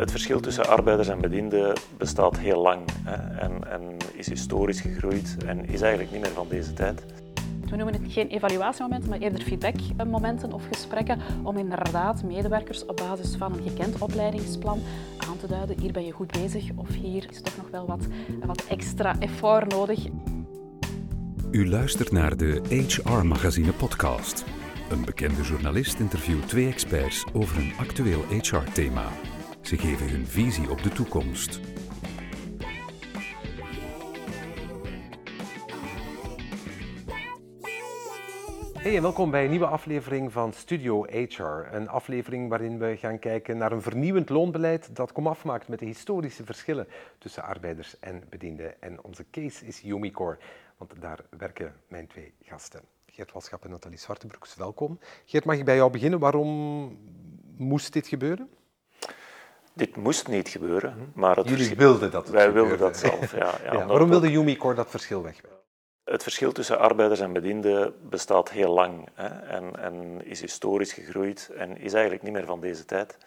Het verschil tussen arbeiders en bedienden bestaat heel lang hè, en, en, is historisch gegroeid en is eigenlijk niet meer van deze tijd. We noemen het geen evaluatiemomenten, maar eerder feedbackmomenten of gesprekken om inderdaad medewerkers op basis van een gekend opleidingsplan aan te duiden. Hier ben je goed bezig of hier is toch nog wel wat, wat extra effort nodig. U luistert naar de HR Magazine podcast. Een bekende journalist interviewt twee experts over een actueel HR-thema. Ze geven hun visie op de toekomst. Hey en welkom bij een nieuwe aflevering van Studio HR. Een aflevering waarin we gaan kijken naar een vernieuwend loonbeleid dat komaf maakt met de historische verschillen tussen arbeiders en bedienden. En onze case is Umicore, want daar werken mijn twee gasten. Geert Walschap en Nathalie Zwartebroeks, welkom. Geert, mag ik bij jou beginnen? Waarom moest dit gebeuren? Dit moest niet gebeuren, maar het Jullie wilden dat het wij gebeurde. wilden dat zelf. Ja, ja, Ja, waarom wilde Umicore dat verschil wegwerken? Het verschil tussen arbeiders en bedienden bestaat heel lang hè, en, en is historisch gegroeid en is eigenlijk niet meer van deze tijd.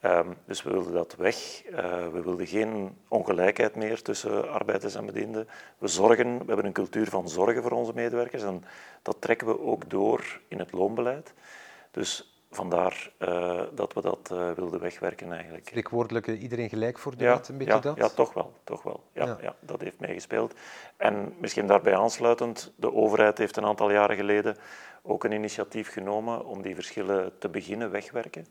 Ehm, dus we wilden dat weg. Eh, we wilden geen ongelijkheid meer tussen arbeiders en bedienden. We zorgen, we hebben een cultuur van zorgen voor onze medewerkers en dat trekken we ook door in het loonbeleid. Dus vandaar eh, dat we dat eh, wilden wegwerken eigenlijk. Spreekwoordelijke iedereen gelijk voor de Ja, wet, een beetje ja, dat? ja, toch wel. Toch wel. Ja, Ja. ja. dat heeft meegespeeld. En misschien daarbij aansluitend, de overheid heeft een aantal jaren geleden ook een initiatief genomen om die verschillen te beginnen wegwerken.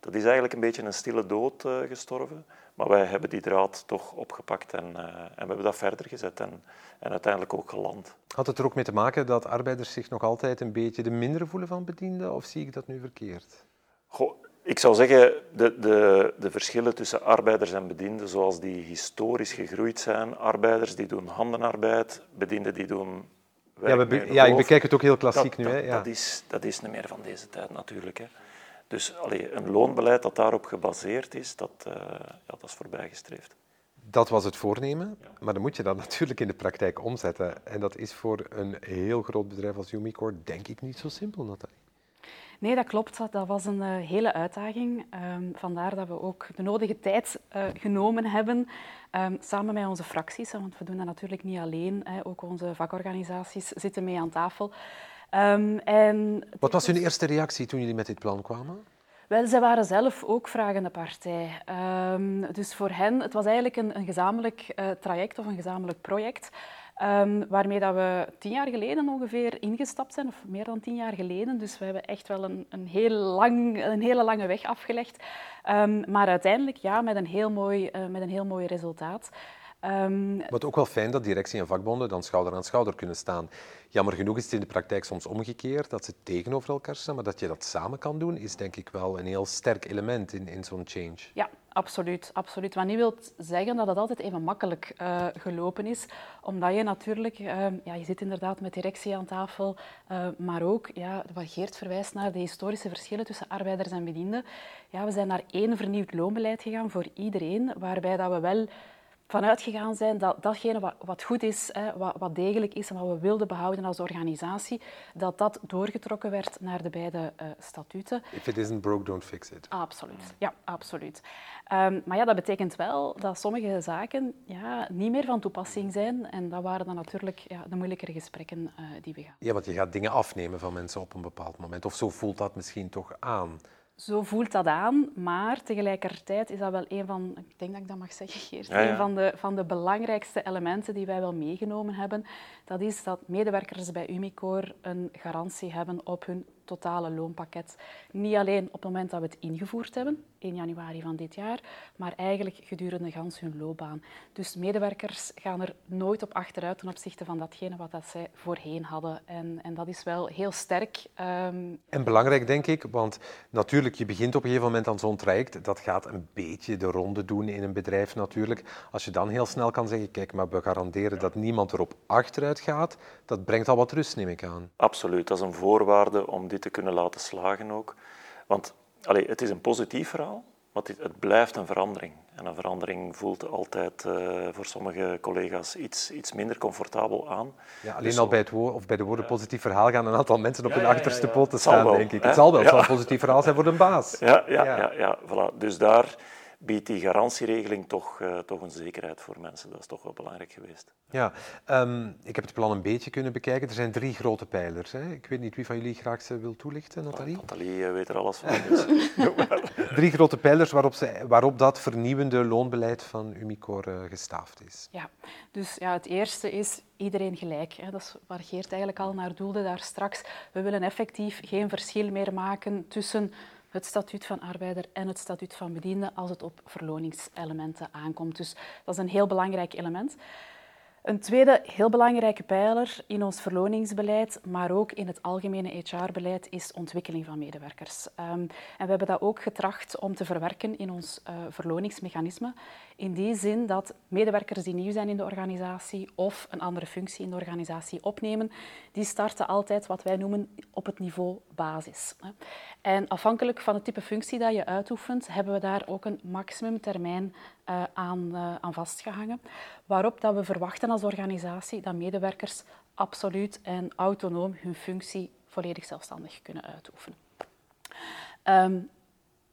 Dat is eigenlijk een beetje een stille dood eh, gestorven, maar wij hebben die draad toch opgepakt en, eh, en we hebben dat verder gezet en, en uiteindelijk ook geland. Had het er ook mee te maken dat arbeiders zich nog altijd een beetje de mindere voelen van bedienden, of zie ik dat nu verkeerd? Goh, ik zou zeggen, de, de, de verschillen tussen arbeiders en bedienden, zoals die historisch gegroeid zijn, arbeiders die doen handenarbeid, bedienden die doen Ja, ja, ik bekijk het ook heel dat, klassiek nu. dat, Hè? Ja. dat, is, dat is niet meer van deze tijd natuurlijk. Hè. Dus allee, een loonbeleid dat daarop gebaseerd is, dat, eh, ja, dat is voorbijgestreefd. Dat was het voornemen, maar dan moet je dat natuurlijk in de praktijk omzetten. En dat is voor een heel groot bedrijf als Umicore denk ik niet zo simpel, Nathalie. Nee, dat klopt. Dat- Dat was een eh, hele uitdaging. Ehm, vandaar dat we ook de nodige tijd eh, genomen hebben, ehm, samen met onze fracties. Want we doen dat natuurlijk niet alleen. Hè. Ook onze vakorganisaties zitten mee aan tafel. Ehm, en Wat was hun eerste reactie toen jullie met dit plan kwamen? Wel, zij waren zelf ook vragende partij. Ehm, dus voor hen, het was eigenlijk een, een gezamenlijk eh, traject of een gezamenlijk project. ehm, waarmee dat we tien jaar geleden ongeveer ingestapt zijn, of meer dan tien jaar geleden. Dus we hebben echt wel een, een, heel lang, een hele lange weg afgelegd. Maar uiteindelijk ja, met, een heel mooi, eh, met een heel mooi resultaat. Ehm, Wat ook wel fijn dat directie en vakbonden dan schouder aan schouder kunnen staan. Jammer genoeg is het in de praktijk soms omgekeerd, dat ze tegenover elkaar staan, maar dat je dat samen kan doen, is denk ik wel een heel sterk element in, in zo'n change. Ja, absoluut, absoluut. Wat niet wil zeggen dat het altijd even makkelijk eh, gelopen is, omdat je natuurlijk, eh, ja, je zit inderdaad met directie aan tafel, eh, maar ook, ja, wat Geert verwijst naar de historische verschillen tussen arbeiders en bedienden. Ja, we zijn naar één vernieuwd loonbeleid gegaan voor iedereen, waarbij dat we wel vanuit gegaan zijn dat datgene wat, wat goed is, hè, wat, wat degelijk is en wat we wilden behouden als organisatie, dat dat doorgetrokken werd naar de beide eh, statuten. If it isn't broke, don't fix it. Absoluut, ja, absoluut. Ehm, maar ja, dat betekent wel dat sommige zaken ja, niet meer van toepassing zijn. En dat waren dan natuurlijk ja, de moeilijkere gesprekken eh, die we gaan. Ja, want je gaat dingen afnemen van mensen op een bepaald moment. Of zo voelt dat misschien toch aan. Zo voelt dat aan, maar tegelijkertijd is dat wel een van, ik denk dat ik dat mag zeggen, Geert, Ja, ja. een van de, van de belangrijkste elementen die wij wel meegenomen hebben. Dat is dat medewerkers bij Umicore een garantie hebben op hun totale loonpakket. Niet alleen op het moment dat we het ingevoerd hebben, 1 januari van dit jaar, maar eigenlijk gedurende gans hun loopbaan. Dus medewerkers gaan er nooit op achteruit ten opzichte van datgene wat dat zij voorheen hadden. En, en dat is wel heel sterk. Ehm, En belangrijk, denk ik, want natuurlijk, je begint op een gegeven moment aan zo'n traject. Dat gaat een beetje de ronde doen in een bedrijf natuurlijk. Als je dan heel snel kan zeggen, kijk, maar we garanderen dat niemand erop achteruit gaat, dat brengt al wat rust, neem ik aan. Absoluut, dat is een voorwaarde om dit te kunnen laten slagen ook. Want allee, het is een positief verhaal, maar het, het blijft een verandering. En een verandering voelt altijd eh, voor sommige collega's iets, iets minder comfortabel aan. Ja, alleen Dus al bij, het woord, of bij de woorden positief verhaal gaan een aantal mensen op Ja, hun achterste ja. poten staan, wel, denk ik. hè? Het zal wel, het Ja. zal een positief verhaal zijn voor de baas. Ja, ja, Ja. ja. ja, voilà. Dus daar biedt die garantieregeling toch, uh, toch een zekerheid voor mensen. Dat is toch wel belangrijk geweest. Ja, um, ik heb het plan een beetje kunnen bekijken. Er zijn drie grote pijlers. Hè. Ik weet niet wie van jullie graag ze wil toelichten, Nathalie? Nathalie weet er alles van. Dus. drie grote pijlers waarop, ze, waarop dat vernieuwende loonbeleid van Umicore uh, gestaafd is. Ja, dus ja, het eerste is iedereen gelijk. Hè. Dat is waar Geert eigenlijk al naar doelde daar straks. We willen effectief geen verschil meer maken tussen het statuut van arbeider en het statuut van bediende als het op verloningselementen aankomt. Dus dat is een heel belangrijk element. Een tweede heel belangrijke pijler in ons verloningsbeleid, maar ook in het algemene HR-beleid, is ontwikkeling van medewerkers. Um, en we hebben dat ook getracht om te verwerken in ons uh, verloningsmechanisme. In die zin dat medewerkers die nieuw zijn in de organisatie of een andere functie in de organisatie opnemen, die starten altijd wat wij noemen op het niveau basis. En afhankelijk van het type functie dat je uitoefent, hebben we daar ook een maximumtermijn uh, aan, uh, aan vastgehangen, waarop dat we verwachten als organisatie dat medewerkers absoluut en autonoom hun functie volledig zelfstandig kunnen uitoefenen. Um,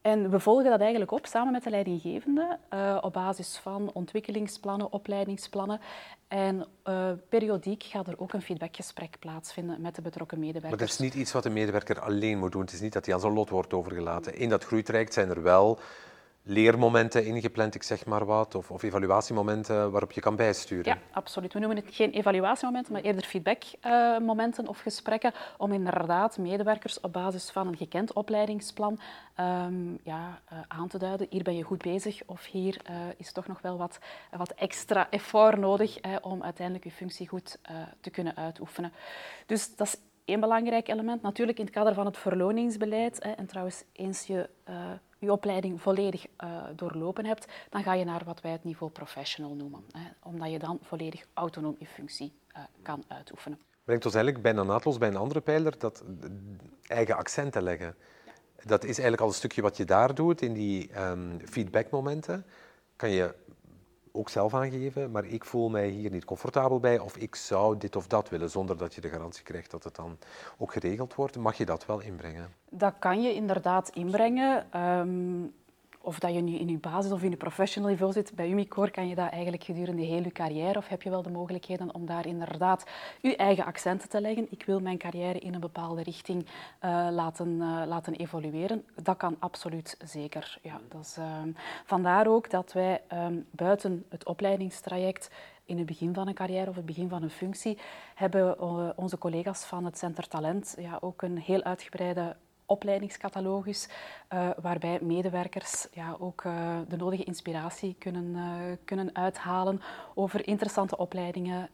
en we volgen dat eigenlijk op samen met de leidinggevende uh, op basis van ontwikkelingsplannen, opleidingsplannen. En uh, periodiek gaat er ook een feedbackgesprek plaatsvinden met de betrokken medewerkers. Maar dat is niet iets wat de medewerker alleen moet doen. Het is niet dat hij aan zijn lot wordt overgelaten. In dat groeitraject zijn er wel leermomenten ingepland, ik zeg maar wat, of, of, evaluatiemomenten waarop je kan bijsturen? Ja, absoluut. We noemen het geen evaluatiemomenten, maar eerder feedbackmomenten uh, of gesprekken om inderdaad medewerkers op basis van een gekend opleidingsplan um, ja, uh, aan te duiden. Hier ben je goed bezig of hier uh, is toch nog wel wat, wat extra effort nodig om uiteindelijk je functie goed eh, te kunnen uitoefenen. Dus dat is één belangrijk element. Natuurlijk in het kader van het verloningsbeleid. Hè, en trouwens, eens je uh, je opleiding volledig uh, doorlopen hebt, dan ga je naar wat wij het niveau professional noemen. Hè, omdat je dan volledig autonoom je functie uh, kan uitoefenen. Brengt ons eigenlijk bijna naadloos bij een andere pijler, dat eigen accenten leggen. Dat is eigenlijk al een stukje wat je daar doet, in die um, feedbackmomenten. Kan je ook zelf aangeven, maar ik voel mij hier niet comfortabel bij of ik zou dit of dat willen, zonder dat je de garantie krijgt dat het dan ook geregeld wordt. Mag je dat wel inbrengen? Dat kan je inderdaad inbrengen. Um, of dat je nu in je basis of in je professional niveau zit, bij Umicore kan je dat eigenlijk gedurende heel je carrière of heb je wel de mogelijkheden om daar inderdaad je eigen accenten te leggen. Ik wil mijn carrière in een bepaalde richting uh, laten, uh, laten evolueren. Dat kan absoluut zeker. Ja, dat is, uh, vandaar ook dat wij um, buiten het opleidingstraject in het begin van een carrière of het begin van een functie, hebben onze collega's van het Center Talent ja, ook een heel uitgebreide opleidingscatalogus, uh, waarbij medewerkers ja, ook uh, de nodige inspiratie kunnen, uh, kunnen uithalen over interessante opleidingen,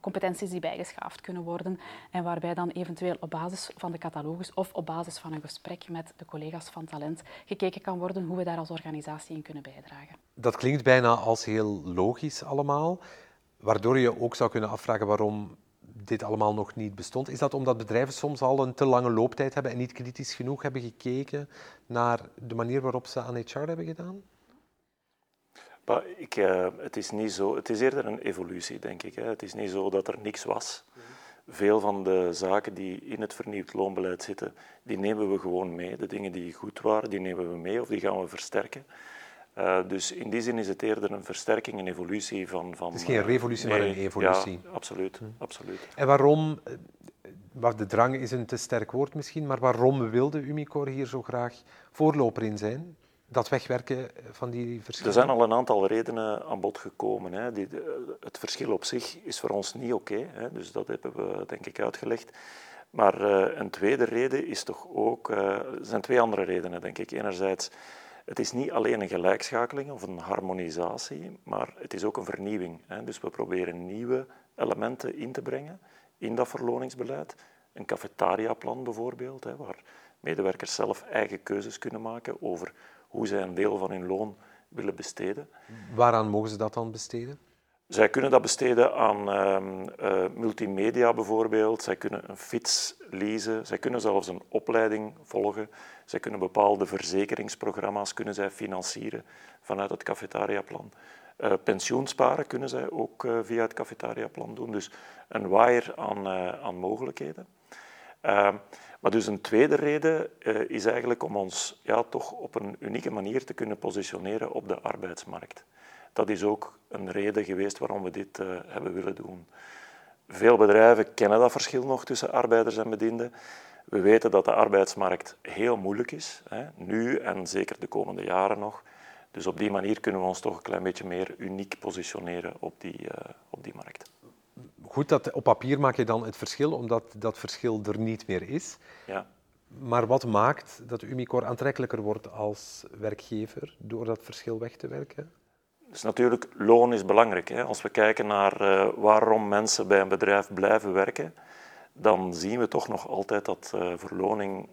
competenties die bijgeschaafd kunnen worden en waarbij dan eventueel op basis van de catalogus of op basis van een gesprek met de collega's van talent gekeken kan worden hoe we daar als organisatie in kunnen bijdragen. Dat klinkt bijna als heel logisch allemaal, waardoor je ook zou kunnen afvragen waarom dit allemaal nog niet bestond. Is dat omdat bedrijven soms al een te lange looptijd hebben en niet kritisch genoeg hebben gekeken naar de manier waarop ze aan HR hebben gedaan? Maar ik, uh, het, is niet zo, het is eerder een evolutie, denk ik. Hè. Het is niet zo dat er niks was. Veel van de zaken die in het vernieuwd loonbeleid zitten, die nemen we gewoon mee. De dingen die goed waren, die nemen we mee of die gaan we versterken. Uh, dus in die zin is het eerder een versterking, een evolutie van... van het is geen revolutie, nee, maar een evolutie. Ja, absoluut, hm. absoluut. En waarom, uh, de drang is een te sterk woord misschien, maar waarom wilde Umicore hier zo graag voorloper in zijn? Dat wegwerken van die verschillen? Er zijn al een aantal redenen aan bod gekomen. Hè. Die, de, het verschil op zich is voor ons niet oké, okay, dus dat hebben we denk ik uitgelegd. Maar uh, een tweede reden is toch ook... er zijn twee andere redenen, denk ik. Enerzijds het is niet alleen een gelijkschakeling of een harmonisatie, maar het is ook een vernieuwing. Dus we proberen nieuwe elementen in te brengen in dat verloningsbeleid. Een cafetariaplan bijvoorbeeld, waar medewerkers zelf eigen keuzes kunnen maken over hoe zij een deel van hun loon willen besteden. Waaraan mogen ze dat dan besteden? Zij kunnen dat besteden aan uh, multimedia bijvoorbeeld. Zij kunnen een fiets lezen. Zij kunnen zelfs een opleiding volgen. Zij kunnen bepaalde verzekeringsprogramma's kunnen zij financieren vanuit het cafetariaplan. Uh, pensioensparen kunnen zij ook uh, via het cafetariaplan doen. Dus een waaier aan, aan mogelijkheden. Ehm, maar dus een tweede reden is eigenlijk om ons ja, toch op een unieke manier te kunnen positioneren op de arbeidsmarkt. Dat is ook een reden geweest waarom we dit uh, hebben willen doen. Veel bedrijven kennen dat verschil nog tussen arbeiders en bedienden. We weten dat de arbeidsmarkt heel moeilijk is, hè, nu en zeker de komende jaren nog. Dus op die manier kunnen we ons toch een klein beetje meer uniek positioneren op die, uh, op die markt. Goed, dat, op papier maak je dan het verschil, omdat dat verschil er niet meer is. Ja. Maar wat maakt dat Umicore aantrekkelijker wordt als werkgever door dat verschil weg te werken? Dus natuurlijk, loon is belangrijk. Hè. Als we kijken naar uh, waarom mensen bij een bedrijf blijven werken, dan zien we toch nog altijd dat uh, verloning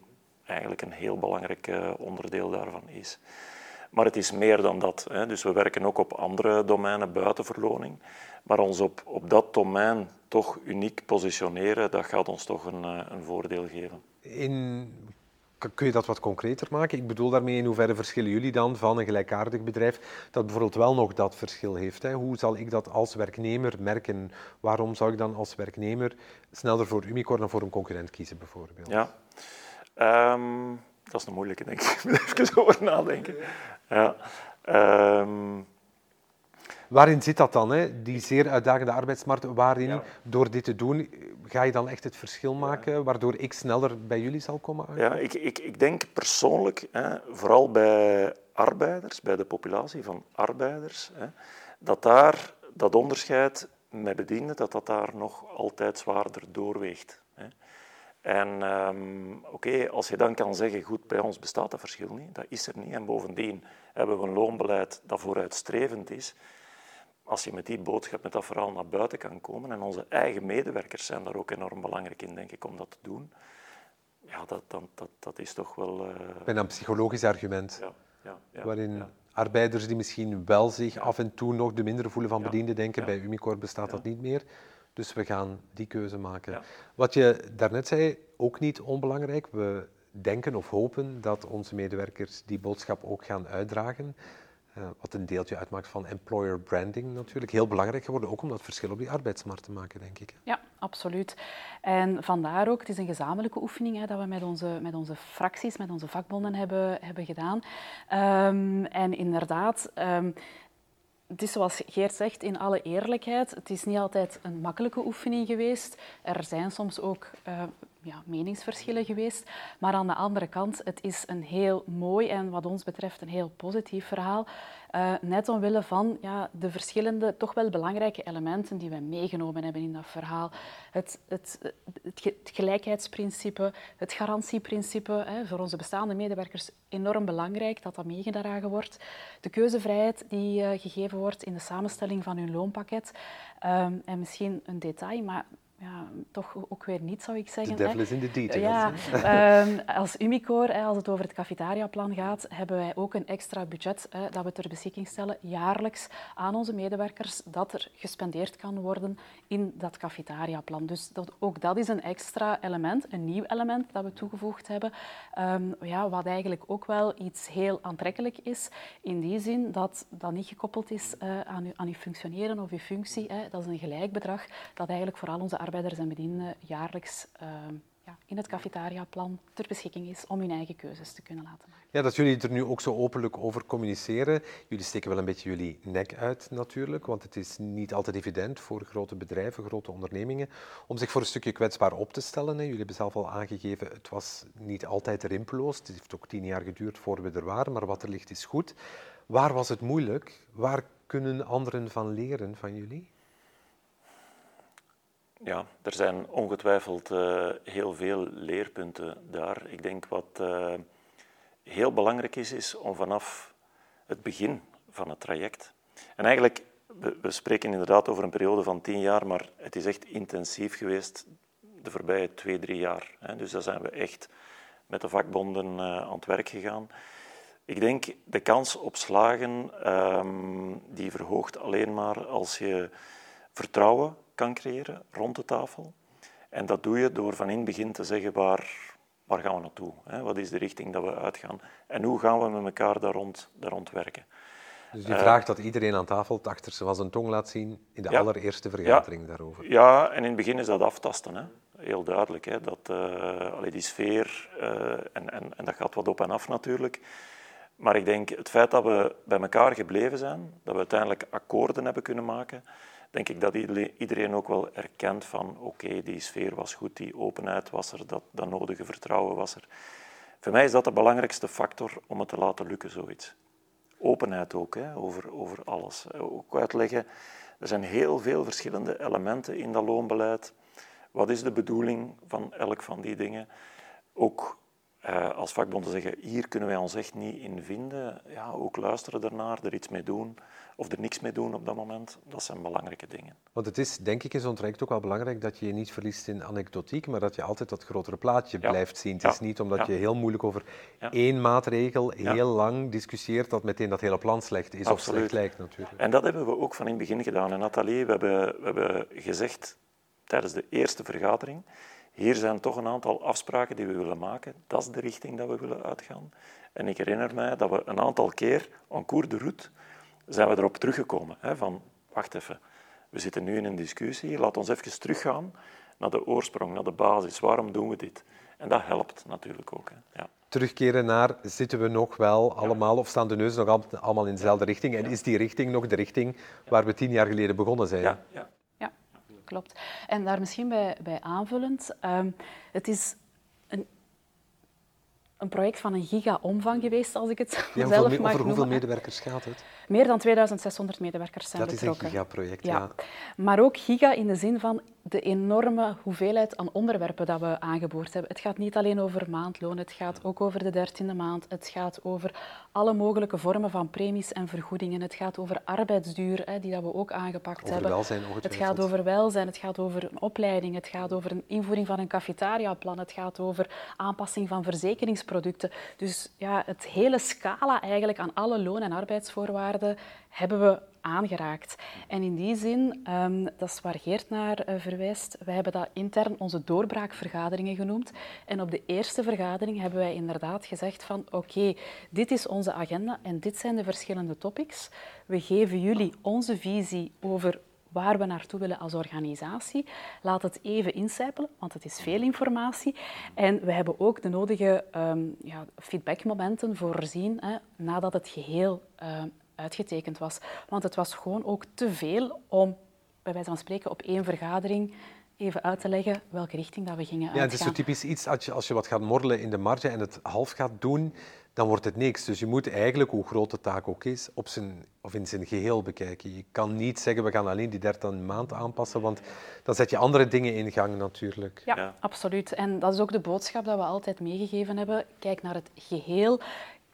eigenlijk een heel belangrijk uh, onderdeel daarvan is. Maar het is meer dan dat. Hè. Dus we werken ook op andere domeinen buiten verloning. Maar ons op, op dat domein toch uniek positioneren, dat gaat ons toch een, een voordeel geven. In Kun je dat wat concreter maken? Ik bedoel daarmee in hoeverre verschillen jullie dan van een gelijkaardig bedrijf dat bijvoorbeeld wel nog dat verschil heeft? Hè? Hoe zal ik dat als werknemer merken? Waarom zou ik dan als werknemer sneller voor Umicore dan voor een concurrent kiezen bijvoorbeeld? Ja, um, dat is een moeilijke denk ik. Even over nadenken. Ja. Um, Waarin zit dat dan, hè? die zeer uitdagende arbeidsmarkt? Waarin, door dit te doen, ga je dan echt het verschil maken, waardoor ik sneller bij jullie zal komen? Ja, ik, ik, ik denk persoonlijk, hè, vooral bij arbeiders, bij de populatie van arbeiders, hè, dat daar dat onderscheid met bedienden, dat dat daar nog altijd zwaarder doorweegt. Hè. En um, oké, als je dan kan zeggen, goed, bij ons bestaat dat verschil niet, dat is er niet. En bovendien hebben we een loonbeleid dat vooruitstrevend is als je met die boodschap, met dat verhaal naar buiten kan komen, en onze eigen medewerkers zijn daar ook enorm belangrijk in, denk ik, om dat te doen, ja, dat, dat, dat, dat is toch wel... Uh... Bijna een psychologisch argument, ja, ja, ja, waarin arbeiders die misschien wel zich af en toe nog de minder voelen van bedienden denken, bij Umicore bestaat dat niet meer. Dus we gaan die keuze maken. Wat je daarnet zei, ook niet onbelangrijk. We denken of hopen dat onze medewerkers die boodschap ook gaan uitdragen. Uh, wat een deeltje uitmaakt van employer branding natuurlijk. Heel belangrijk geworden, ook om dat verschil op die arbeidsmarkt te maken, denk ik. Ja, absoluut. En vandaar ook, het is een gezamenlijke oefening hè, dat we met onze, met onze fracties, met onze vakbonden hebben, hebben gedaan. Um, en inderdaad... Um, het is zoals Geert zegt, in alle eerlijkheid, het is niet altijd een makkelijke oefening geweest. Er zijn soms ook uh, ja, meningsverschillen geweest. Maar aan de andere kant, het is een heel mooi en wat ons betreft een heel positief verhaal. Uh, net omwille van ja, de verschillende, toch wel belangrijke elementen die we meegenomen hebben in dat verhaal. Het, het, het, gelijkheidsprincipe, het garantieprincipe, hè, voor onze bestaande medewerkers enorm belangrijk dat dat meegedragen wordt. De keuzevrijheid die uh, gegeven wordt in de samenstelling van hun loonpakket. Um, en misschien een detail, maar ja, toch ook weer niet, zou ik zeggen. De devil is in de details. Ja, um, als Umicore, als het over het cafetariaplan gaat, hebben wij ook een extra budget hè, dat we ter beschikking stellen jaarlijks aan onze medewerkers dat er gespendeerd kan worden in dat cafetariaplan. Dus dat, ook dat is een extra element, een nieuw element dat we toegevoegd hebben, um, ja, wat eigenlijk ook wel iets heel aantrekkelijk is, in die zin dat dat niet gekoppeld is uh, aan, uw, aan uw functioneren of uw functie. Hè. Dat is een gelijk bedrag dat eigenlijk voor al onze arbeiders en bedienden jaarlijks uh, ja, in het cafetariaplan ter beschikking is om hun eigen keuzes te kunnen laten maken. Ja, dat jullie er nu ook zo openlijk over communiceren. Jullie steken wel een beetje jullie nek uit natuurlijk, want het is niet altijd evident voor grote bedrijven, grote ondernemingen, om zich voor een stukje kwetsbaar op te stellen. Jullie hebben zelf al aangegeven, het was niet altijd rimpeloos. Het heeft ook tien jaar geduurd voor we er waren, maar wat er ligt is goed. Waar was het moeilijk? Waar kunnen anderen van leren van jullie? Ja, er zijn ongetwijfeld uh, heel veel leerpunten daar. Ik denk wat uh, heel belangrijk is, is om vanaf het begin van het traject. En eigenlijk, we, spreken inderdaad over een periode van tien jaar, maar het is echt intensief geweest de voorbije twee, drie jaar. Hè. Dus daar zijn we echt met de vakbonden uh, aan het werk gegaan. Ik denk de kans op slagen, um, die verhoogt alleen maar als je vertrouwen kan creëren rond de tafel. En dat doe je door van in het begin te zeggen waar, waar gaan we naartoe? Hè? Wat is de richting dat we uitgaan? En hoe gaan we met elkaar daar rond, daar rond werken? Dus die vraagt dat iedereen aan tafel het achter zijn tong laat zien in de allereerste vergadering ja, daarover. Ja, en in het begin is dat aftasten. Hè? heel duidelijk. Hè, dat, uh, die sfeer, en, en, en dat gaat wat op en af natuurlijk. Maar ik denk, het feit dat we bij elkaar gebleven zijn, dat we uiteindelijk akkoorden hebben kunnen maken, denk ik dat iedereen ook wel erkent van oké, die sfeer was goed, die openheid was er, dat, dat nodige vertrouwen was er. Voor mij is dat de belangrijkste factor om het te laten lukken, zoiets. Openheid ook, hè, over, over alles. Ook uitleggen, er zijn heel veel verschillende elementen in dat loonbeleid. Wat is de bedoeling van elk van die dingen? Ook uh, als vakbonden zeggen, hier kunnen wij ons echt niet in vinden, ja, ook luisteren ernaar, er iets mee doen of er niks mee doen op dat moment, dat zijn belangrijke dingen. Want het is, denk ik, in zo'n traject ook wel belangrijk dat je je niet verliest in anekdotiek, maar dat je altijd dat grotere plaatje blijft zien. Het is niet omdat je heel moeilijk over één maatregel heel lang discussieert dat meteen dat hele plan slecht is of slecht lijkt natuurlijk. En dat hebben we ook van in het begin gedaan. En Nathalie, we hebben, we hebben gezegd tijdens de eerste vergadering, hier zijn toch een aantal afspraken die we willen maken. Dat is de richting dat we willen uitgaan. En ik herinner mij dat we een aantal keer, en cours de route, zijn we erop teruggekomen. Hè, van, wacht even, we zitten nu in een discussie, laat ons even teruggaan naar de oorsprong, naar de basis. Waarom doen we dit? En dat helpt natuurlijk ook. Hè. Ja. Terugkeren naar, zitten we nog wel allemaal, of staan de neuzen nog allemaal in dezelfde richting? En is die richting nog de richting waar we tien jaar geleden begonnen zijn? Ja, ja klopt. En daar misschien bij, bij aanvullend, ehm, het is een, een project van een giga-omvang geweest, als ik het ja, zelf hoeveel, mag Over hoeveel medewerkers gaat het? Meer dan 2600 medewerkers zijn betrokken. Dat is een gigaproject, ja. ja. Maar ook giga in de zin van de enorme hoeveelheid aan onderwerpen dat we aangeboord hebben. Het gaat niet alleen over maandloon, het gaat ook over de dertiende maand. Het gaat over alle mogelijke vormen van premies en vergoedingen. Het gaat over arbeidsduur, hè, die dat we ook aangepakt over hebben. Welzijn, het gaat over welzijn, het gaat over een opleiding, het gaat over een invoering van een cafetariaplan, het gaat over aanpassing van verzekeringsproducten. Dus ja, het hele scala eigenlijk aan alle loon- en arbeidsvoorwaarden hebben we aangeraakt. En in die zin, um, dat is waar Geert naar uh, verwijst, wij hebben dat intern onze doorbraakvergaderingen genoemd. En op de eerste vergadering hebben wij inderdaad gezegd van oké, dit is onze agenda en dit zijn de verschillende topics. We geven jullie onze visie over waar we naartoe willen als organisatie. Laat het even incijpelen, want het is veel informatie. En we hebben ook de nodige um, ja, feedbackmomenten voorzien hè, nadat het geheel uh, uitgetekend was. Want het was gewoon ook te veel om, bij wijze van spreken, op één vergadering even uit te leggen welke richting dat we gingen uitgaan. Ja, het is zo typisch iets, als je, als je wat gaat morrelen in de marge en het half gaat doen, dan wordt het niks. Dus je moet eigenlijk, hoe groot de taak ook is, op zijn, of in zijn geheel bekijken. Je kan niet zeggen, we gaan alleen die derde maand aanpassen, want dan zet je andere dingen in gang natuurlijk. Ja, ja, absoluut. En dat is ook de boodschap dat we altijd meegegeven hebben. Kijk naar het geheel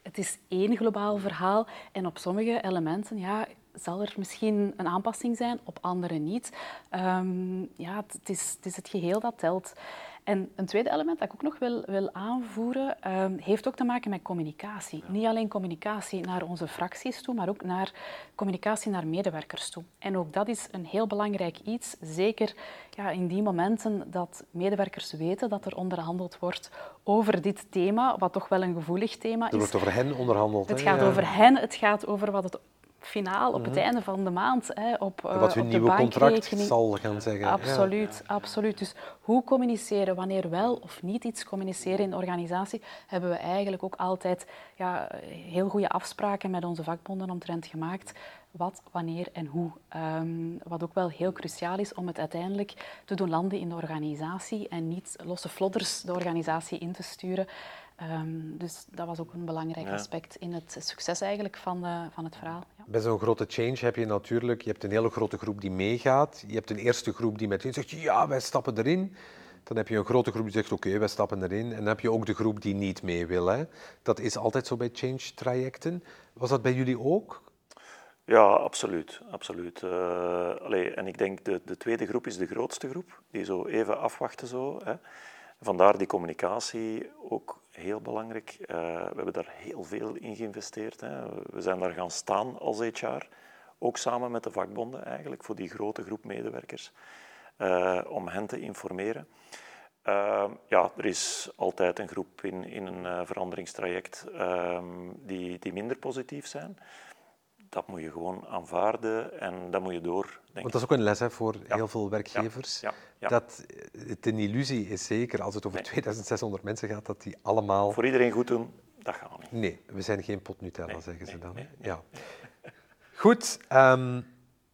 het is één globaal verhaal en op sommige elementen ja, zal er misschien een aanpassing zijn, op andere niet. Um, ja, het is, het is het geheel dat telt. En een tweede element dat ik ook nog wil, wil aanvoeren, um, heeft ook te maken met communicatie. Niet alleen communicatie naar onze fracties toe, maar ook naar communicatie naar medewerkers toe. En ook dat is een heel belangrijk iets, zeker ja, in die momenten dat medewerkers weten dat er onderhandeld wordt over dit thema, wat toch wel een gevoelig thema is. Er wordt over hen onderhandeld. Het gaat over hen, het gaat over wat het finaal op het mhm. einde van de maand hè, op, uh, Wat hun op nieuwe contract zal gaan zeggen. Absoluut, absoluut. Dus hoe communiceren, wanneer wel of niet iets communiceren in de organisatie, hebben we eigenlijk ook altijd ja, heel goede afspraken met onze vakbonden omtrent gemaakt. Wat, wanneer en hoe. Um, wat ook wel heel cruciaal is om het uiteindelijk te doen landen in de organisatie en niet losse flodders de organisatie in te sturen. Um, dus dat was ook een belangrijk aspect in het succes eigenlijk van, uh, van het verhaal. Bij zo'n grote change heb je natuurlijk je hebt een hele grote groep die meegaat. Je hebt een eerste groep die meteen zegt, ja, wij stappen erin. Dan heb je een grote groep die zegt, oké, wij stappen erin. En dan heb je ook de groep die niet mee wil. Hè. Dat is altijd zo bij change-trajecten. Was dat bij jullie ook? Ja, absoluut. absoluut. Uh, en ik denk de, de tweede groep is de grootste groep, die zo even afwachten. Zo, hè. Vandaar die communicatie ook heel belangrijk. Uh, we hebben daar heel veel in geïnvesteerd. Hè. We zijn daar gaan staan als HR, ook samen met de vakbonden eigenlijk, voor die grote groep medewerkers, uh, om hen te informeren. Uh, ja, er is altijd een groep in, in een veranderingstraject ehm, die, die minder positief zijn dat moet je gewoon aanvaarden en dat moet je door. Denk Want dat is ook een les hè, voor heel veel werkgevers. Ja, ja. Dat het een illusie is, zeker als het over 2600 mensen gaat, dat die allemaal... Voor iedereen goed doen, dat gaat niet. Nee, we zijn geen pot Nutella, Nee, zeggen ze nee, dan. nee, ja. Goed, ehm,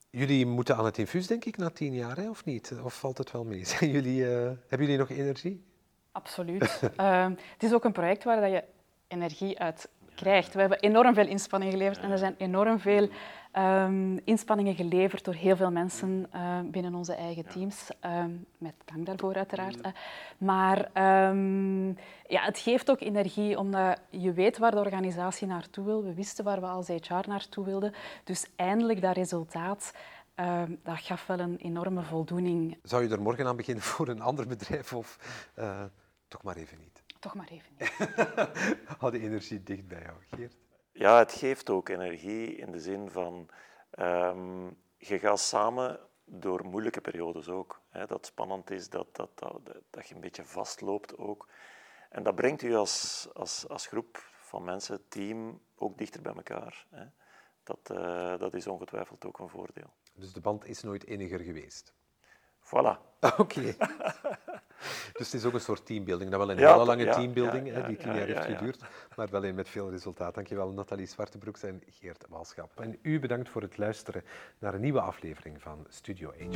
jullie moeten aan het infuus, denk ik, na tien jaar, hè, of niet? Of valt het wel mee? Zijn jullie, eh, hebben jullie nog energie? Absoluut. Ehm, het is ook een project waar dat je energie uit krijgt. We hebben enorm veel inspanningen geleverd en er zijn enorm veel ehm, inspanningen geleverd door heel veel mensen eh, binnen onze eigen teams. Ehm, met dank daarvoor uiteraard. Maar ehm, ja, het geeft ook energie omdat je weet waar de organisatie naartoe wil. We wisten waar we als HR naartoe wilden. Dus eindelijk dat resultaat, dat gaf wel een enorme voldoening. Zou je er morgen aan beginnen voor een ander bedrijf of eh, toch maar even niet? Toch maar even. niet. Hou de energie dicht bij jou, Geert. Ja, het geeft ook energie in de zin van ehm, je gaat samen door moeilijke periodes ook. Hè, dat spannend is, dat, dat, dat, dat je een beetje vastloopt ook. En dat brengt u als, als, als groep van mensen, team, ook dichter bij elkaar. Hè. Dat, eh, dat is ongetwijfeld ook een voordeel. Dus de band is nooit inniger geweest. Voilà. Oké. dus het is ook een soort teambuilding. Dat wel een Ja, hele lange ja, teambuilding, ja, die tien ja, jaar ja, heeft ja. geduurd, maar wel een met veel resultaat. Dankjewel Nathalie Zwartebroeks en Geert Walschap. En u bedankt voor het luisteren naar een nieuwe aflevering van Studio HR.